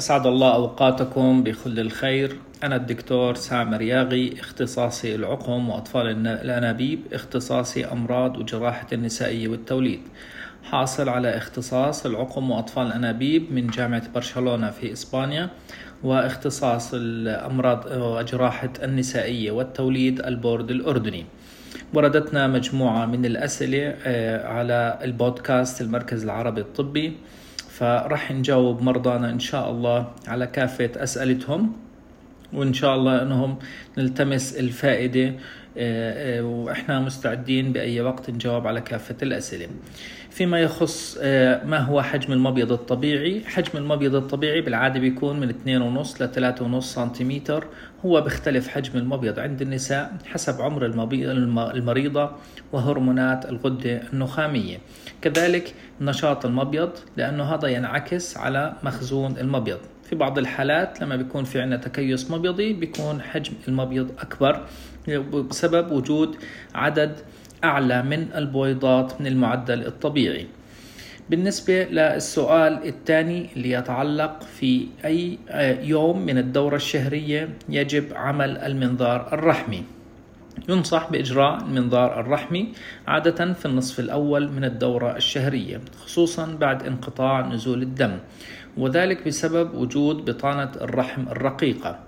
أسعد الله أوقاتكم بكل الخير. أنا الدكتور سامر ياغي اختصاصي العقم وأطفال الأنابيب اختصاصي أمراض وجراحة النسائية والتوليد. حاصل على اختصاص العقم وأطفال الأنابيب من جامعة برشلونة في إسبانيا واختصاص الأمراض وجراحة النسائية والتوليد البورد الأردني. وردتنا مجموعة من الأسئلة آه، على البودكاست المركز العربي الطبي. فرح نجاوب مرضانا إن شاء الله على كافة أسئلتهم وإن شاء الله أنهم نلتمس الفائدة آه، آه، وإحنا مستعدين بأي وقت نجاوب على كافة الأسئلة. فيما يخص آه، ما هو حجم المبيض الطبيعي. حجم المبيض الطبيعي بالعادة بيكون من 2.5 ل 3.5 سنتيمتر. هو بيختلف حجم المبيض عند النساء حسب عمر المريضة وهرمونات الغدة النخامية. كذلك نشاط المبيض لأنه هذا ينعكس على مخزون المبيض. في بعض الحالات لما بيكون في عندنا تكيس مبيضي بيكون حجم المبيض أكبر بسبب وجود عدد أعلى من البويضات من المعدل الطبيعي. بالنسبة للسؤال الثاني اللي يتعلق في أي يوم من الدورة الشهرية يجب عمل المنظار الرحمي. ينصح بإجراء المنظار الرحمي عادة في النصف الأول من الدورة الشهرية خصوصا بعد انقطاع نزول الدم وذلك بسبب وجود بطانة الرحم الرقيقة.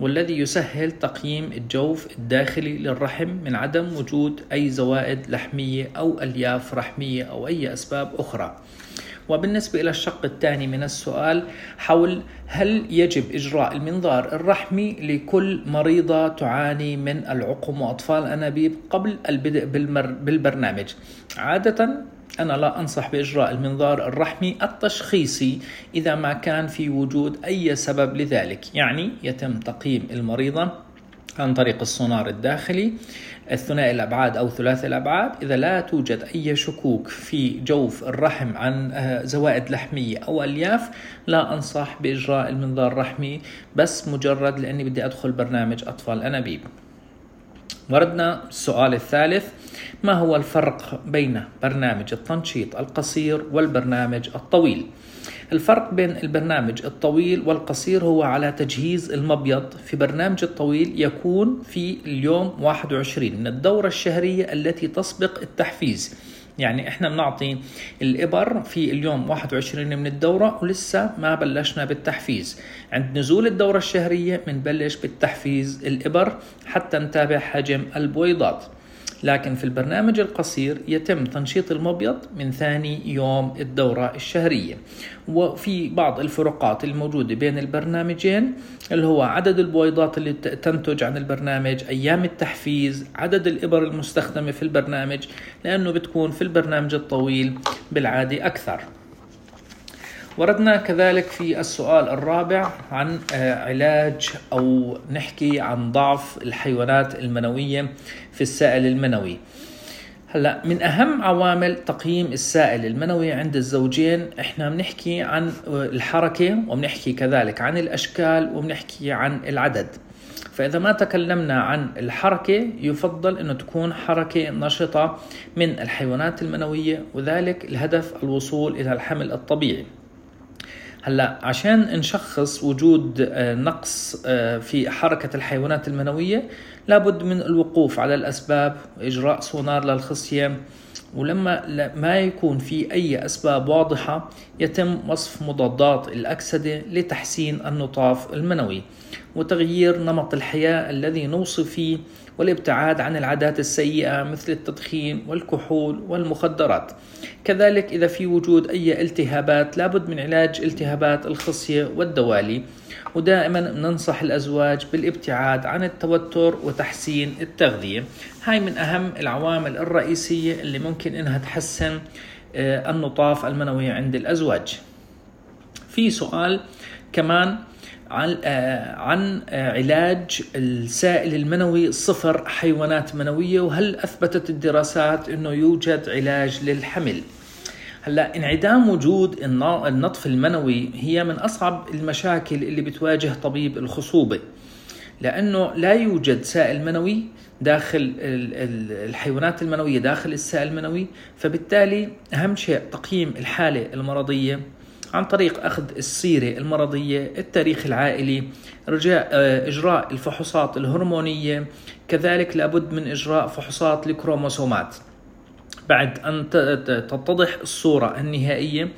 والذي يسهل تقييم الجوف الداخلي للرحم من عدم وجود أي زوائد لحمية أو ألياف رحمية أو أي أسباب أخرى. وبالنسبة إلى الشق الثاني من السؤال حول هل يجب إجراء المنظار الرحمي لكل مريضة تعاني من العقم وأطفال أنابيب قبل البدء بالبرنامج؟ عادة أنا لا أنصح بإجراء المنظار الرحمي التشخيصي إذا ما كان في وجود أي سبب لذلك. يعني يتم تقييم المريضة عن طريق السونار الداخلي الثنائي الأبعاد أو ثلاثي الأبعاد. إذا لا توجد أي شكوك في جوف الرحم عن آه، زوائد لحمية أو ألياف لا أنصح بإجراء المنظار الرحمي بس مجرد لأني بدي أدخل برنامج أطفال أنابيب. وردنا السؤال الثالث. ما هو الفرق بين برنامج التنشيط القصير والبرنامج الطويل؟ الفرق بين البرنامج الطويل والقصير هو على تجهيز المبيض في برنامج الطويل يكون في اليوم 21 من الدورة الشهرية التي تسبق التحفيز. يعني إحنا بنعطي الإبر في اليوم 21 من الدورة ولسه ما بلشنا بالتحفيز. عند نزول الدورة الشهرية بنبلش بالتحفيز الإبر حتى نتابع حجم البويضات. لكن في البرنامج القصير يتم تنشيط المبيض من ثاني يوم الدورة الشهرية. وفي بعض الفروقات الموجودة بين البرنامجين اللي هو عدد البويضات اللي تنتج عن البرنامج أيام التحفيز عدد الإبر المستخدمة في البرنامج لأنه بتكون في البرنامج الطويل بالعادة أكثر. وردنا كذلك في السؤال الرابع عن آه، علاج أو نحكي عن ضعف الحيوانات المنوية في السائل المنوي. هلا من أهم عوامل تقييم السائل المنوي عند الزوجين إحنا بنحكي عن الحركة وبنحكي كذلك عن الأشكال وبنحكي عن العدد. فإذا ما تكلمنا عن الحركة يفضل أنه تكون حركة نشطة من الحيوانات المنوية وذلك الهدف الوصول إلى الحمل الطبيعي هلا عشان نشخص وجود آه، نقص آه، في حركة الحيوانات المنوية لابد من الوقوف على الأسباب وإجراء سونار للخصية. ولما ما يكون في أي أسباب واضحة يتم وصف مضادات الأكسدة لتحسين النطاف المنوي وتغيير نمط الحياة الذي نوصي فيه والابتعاد عن العادات السيئة مثل التدخين والكحول والمخدرات. كذلك إذا في وجود أي التهابات لابد من علاج التهابات الخصية والدوالي. ودائما ننصح الأزواج بالابتعاد عن التوتر وتحسين التغذية. هاي من أهم العوامل الرئيسية اللي ممكن إنها تحسن آه، النطاف المنوي عند الأزواج. في سؤال كمان عن آه، عن آه، علاج السائل المنوي صفر حيوانات منوية وهل أثبتت الدراسات إنه يوجد علاج للحمل؟ هلا انعدام وجود النطف المنوي هي من أصعب المشاكل اللي بتواجه طبيب الخصوبة لأنه لا يوجد سائل منوي داخل الحيوانات المنوية داخل السائل المنوي فبالتالي أهم شيء تقييم الحالة المرضية عن طريق أخذ السيرة المرضية التاريخ العائلي رجاء آه، إجراء الفحوصات الهرمونية كذلك لابد من إجراء فحوصات الكروموسومات. بعد أن تتضح الصورة النهائية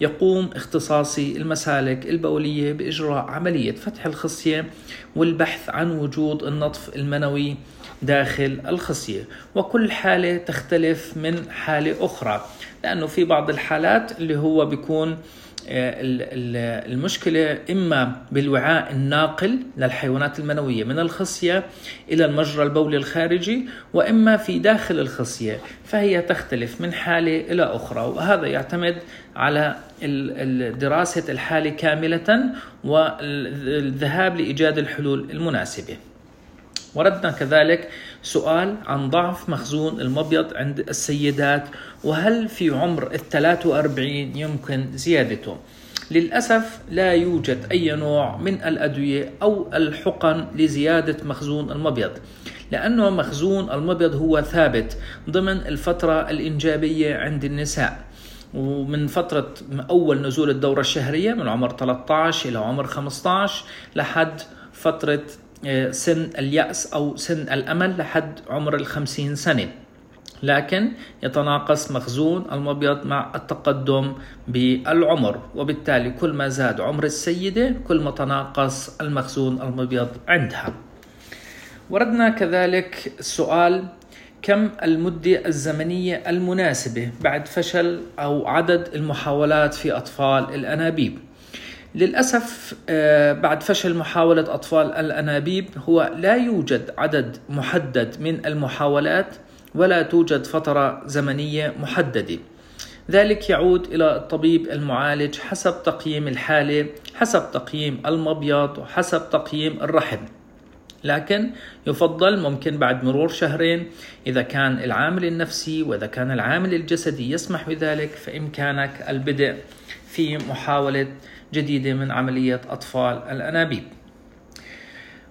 يقوم اختصاصي المسالك البولية بإجراء عملية فتح الخصية والبحث عن وجود النطف المنوي داخل الخصية. وكل حالة تختلف من حالة أخرى لأنه في بعض الحالات اللي هو بيكون المشكلة إما بالوعاء الناقل للحيوانات المنوية من الخصية إلى المجرى البولي الخارجي وإما في داخل الخصية فهي تختلف من حالة إلى أخرى وهذا يعتمد على دراسة الحالة كاملة والذهاب لإيجاد الحلول المناسبة. وردنا كذلك سؤال عن ضعف مخزون المبيض عند السيدات وهل في عمر ال 43 يمكن زيادته؟ للأسف لا يوجد أي نوع من الأدوية أو الحقن لزيادة مخزون المبيض لأنه مخزون المبيض هو ثابت ضمن الفترة الإنجابية عند النساء ومن فترة أول نزول الدورة الشهرية من عمر 13 إلى عمر 15 لحد فترة سن اليأس أو سن الأمل لحد عمر الخمسين سنة. لكن يتناقص مخزون المبيض مع التقدم بالعمر وبالتالي كل ما زاد عمر السيدة كل ما تناقص المخزون المبيض عندها. وردنا كذلك السؤال كم المدة الزمنية المناسبة بعد فشل أو عدد المحاولات في أطفال الأنابيب؟ للأسف آه، بعد فشل محاولة أطفال الأنابيب هو لا يوجد عدد محدد من المحاولات ولا توجد فترة زمنية محددة. ذلك يعود إلى الطبيب المعالج حسب تقييم الحالة حسب تقييم المبيض وحسب تقييم الرحم. لكن يفضل ممكن بعد مرور شهرين إذا كان العامل النفسي وإذا كان العامل الجسدي يسمح بذلك فإمكانك البدء في محاولة جديدة من عملية أطفال الأنابيب.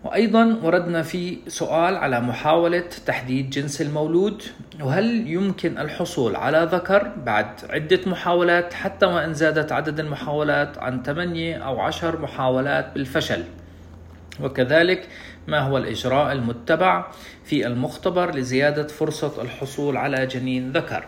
وأيضا وردنا في سؤال على محاولة تحديد جنس المولود. وهل يمكن الحصول على ذكر بعد عدة محاولات حتى وإن زادت عدد المحاولات عن 8 أو 10 محاولات بالفشل؟ وكذلك ما هو الإجراء المتبع في المختبر لزيادة فرصة الحصول على جنين ذكر؟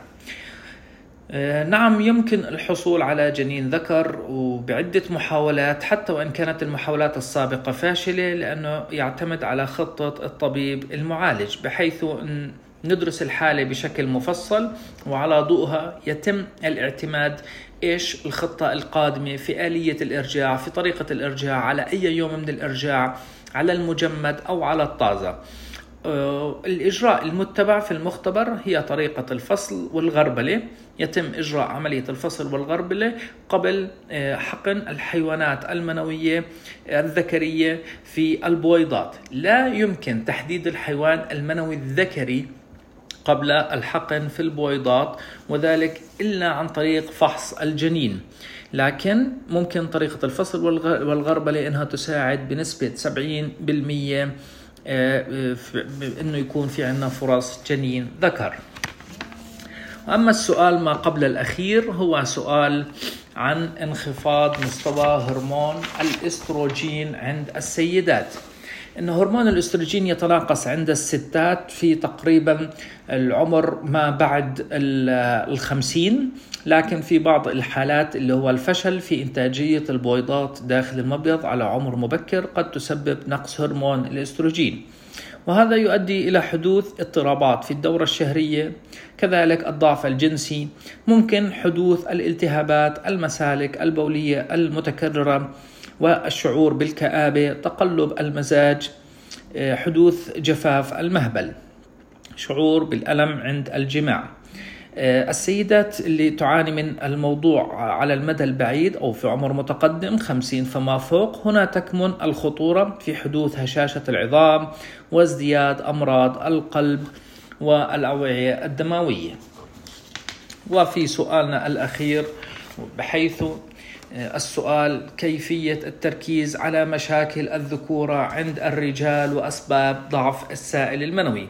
نعم يمكن الحصول على جنين ذكر وبعدة محاولات حتى وإن كانت المحاولات السابقة فاشلة لأنه يعتمد على خطة الطبيب المعالج بحيث أن ندرس الحالة بشكل مفصل وعلى ضوءها يتم الاعتماد إيش؟ الخطة القادمة في آلية الإرجاع في طريقة الإرجاع على أي يوم من الإرجاع على المجمد أو على الطازة. آه، الإجراء المتبع في المختبر هي طريقة الفصل والغربلة يتم إجراء عملية الفصل والغربلة قبل آه، حقن الحيوانات المنوية الذكرية في البويضات. لا يمكن تحديد الحيوان المنوي الذكري قبل الحقن في البويضات وذلك إلا عن طريق فحص الجنين. لكن ممكن طريقة الفصل والغربلة إنها تساعد بنسبة 70% آه، إنه يكون في عندنا فرص جنين ذكر. أما السؤال ما قبل الأخير هو سؤال عن انخفاض مستوى هرمون الإستروجين عند السيدات. إن هرمون الأستروجين يتناقص عند الستات في تقريبا العمر ما بعد الخمسين لكن في بعض الحالات اللي هو الفشل في إنتاجية البويضات داخل المبيض على عمر مبكر قد تسبب نقص هرمون الأستروجين. وهذا يؤدي إلى حدوث اضطرابات في الدورة الشهرية كذلك الضعف الجنسي ممكن حدوث الالتهابات المسالك البولية المتكررة والشعور بالكآبة تقلب المزاج حدوث جفاف المهبل شعور بالألم عند الجماع. آه، السيدات اللي تعاني من الموضوع على المدى البعيد أو في عمر متقدم 50 فما فوق هنا تكمن الخطورة في حدوث هشاشة العظام وازدياد أمراض القلب والأوعية الدموية. وفي سؤالنا الأخير بحيث آه، السؤال كيفية التركيز على مشاكل الذكورة عند الرجال وأسباب ضعف السائل المنوي؟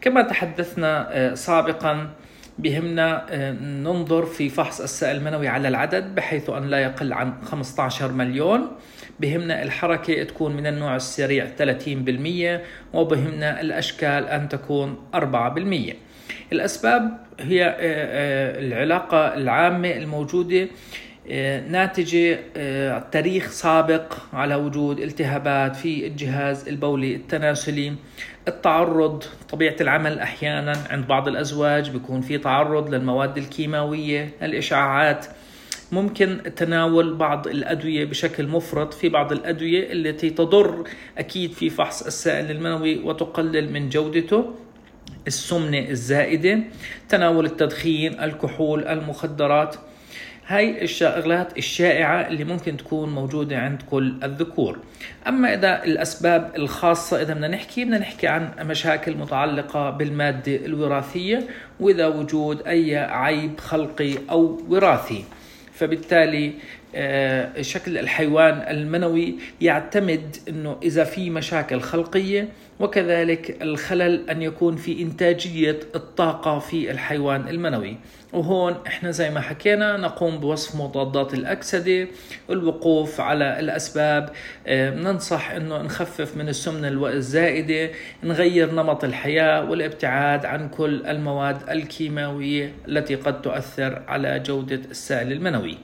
كما تحدثنا آه، سابقا بهمنا آه، ننظر في فحص السائل المنوي على العدد بحيث أن لا يقل عن 15 مليون. بهمنا الحركة تكون من النوع السريع 30% وبهمنا الأشكال أن تكون 4% الأسباب هي آه، آه، العلاقة العامة الموجودة ناتجة تاريخ سابق على وجود التهابات في الجهاز البولي التناسلي. التعرض طبيعة العمل أحيانا عند بعض الأزواج بيكون في تعرض للمواد الكيماوية الإشعاعات. ممكن تناول بعض الأدوية بشكل مفرط في بعض الأدوية التي تضر أكيد في فحص السائل المنوي وتقلل من جودته. السمنة الزائدة تناول التدخين الكحول المخدرات. هاي الشغلات الشائعة اللي ممكن تكون موجودة عند كل الذكور. أما إذا الأسباب الخاصة إذا بدنا نحكي بدنا نحكي عن مشاكل متعلقة بالمادة الوراثية وإذا وجود أي عيب خلقي أو وراثي. فبالتالي آه، شكل الحيوان المنوي يعتمد إنه إذا في مشاكل خلقية وكذلك الخلل أن يكون في إنتاجية الطاقة في الحيوان المنوي. وهون إحنا زي ما حكينا نقوم بوصف مضادات الأكسدة الوقوف على الأسباب. آه، ننصح إنه نخفف من السمنة الزائدة نغير نمط الحياة والابتعاد عن كل المواد الكيماوية التي قد تؤثر على جودة السائل المنوي.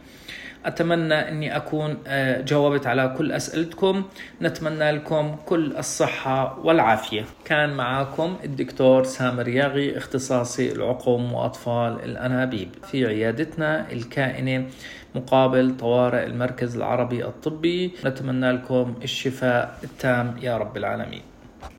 أتمنى أني أكون آه، جاوبت على كل أسئلتكم. نتمنى لكم كل الصحة والعافية. كان معكم الدكتور سامر ياغي اختصاصي العقم وأطفال الأنابيب. في عيادتنا الكائنة مقابل طوارئ المركز العربي الطبي. نتمنى لكم الشفاء التام يا رب العالمين.